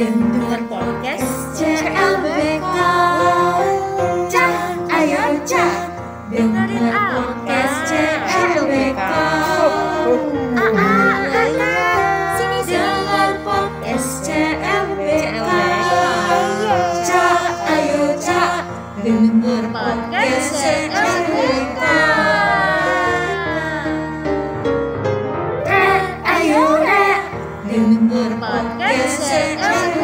Dengar podcast CLBK Cah, ayo cah Dengerin podcast CLBK Ah, ah, ah, Sini, Dengar podcast CLBK Cah, ayo cah Dengar podcast CLBK Irma Cancer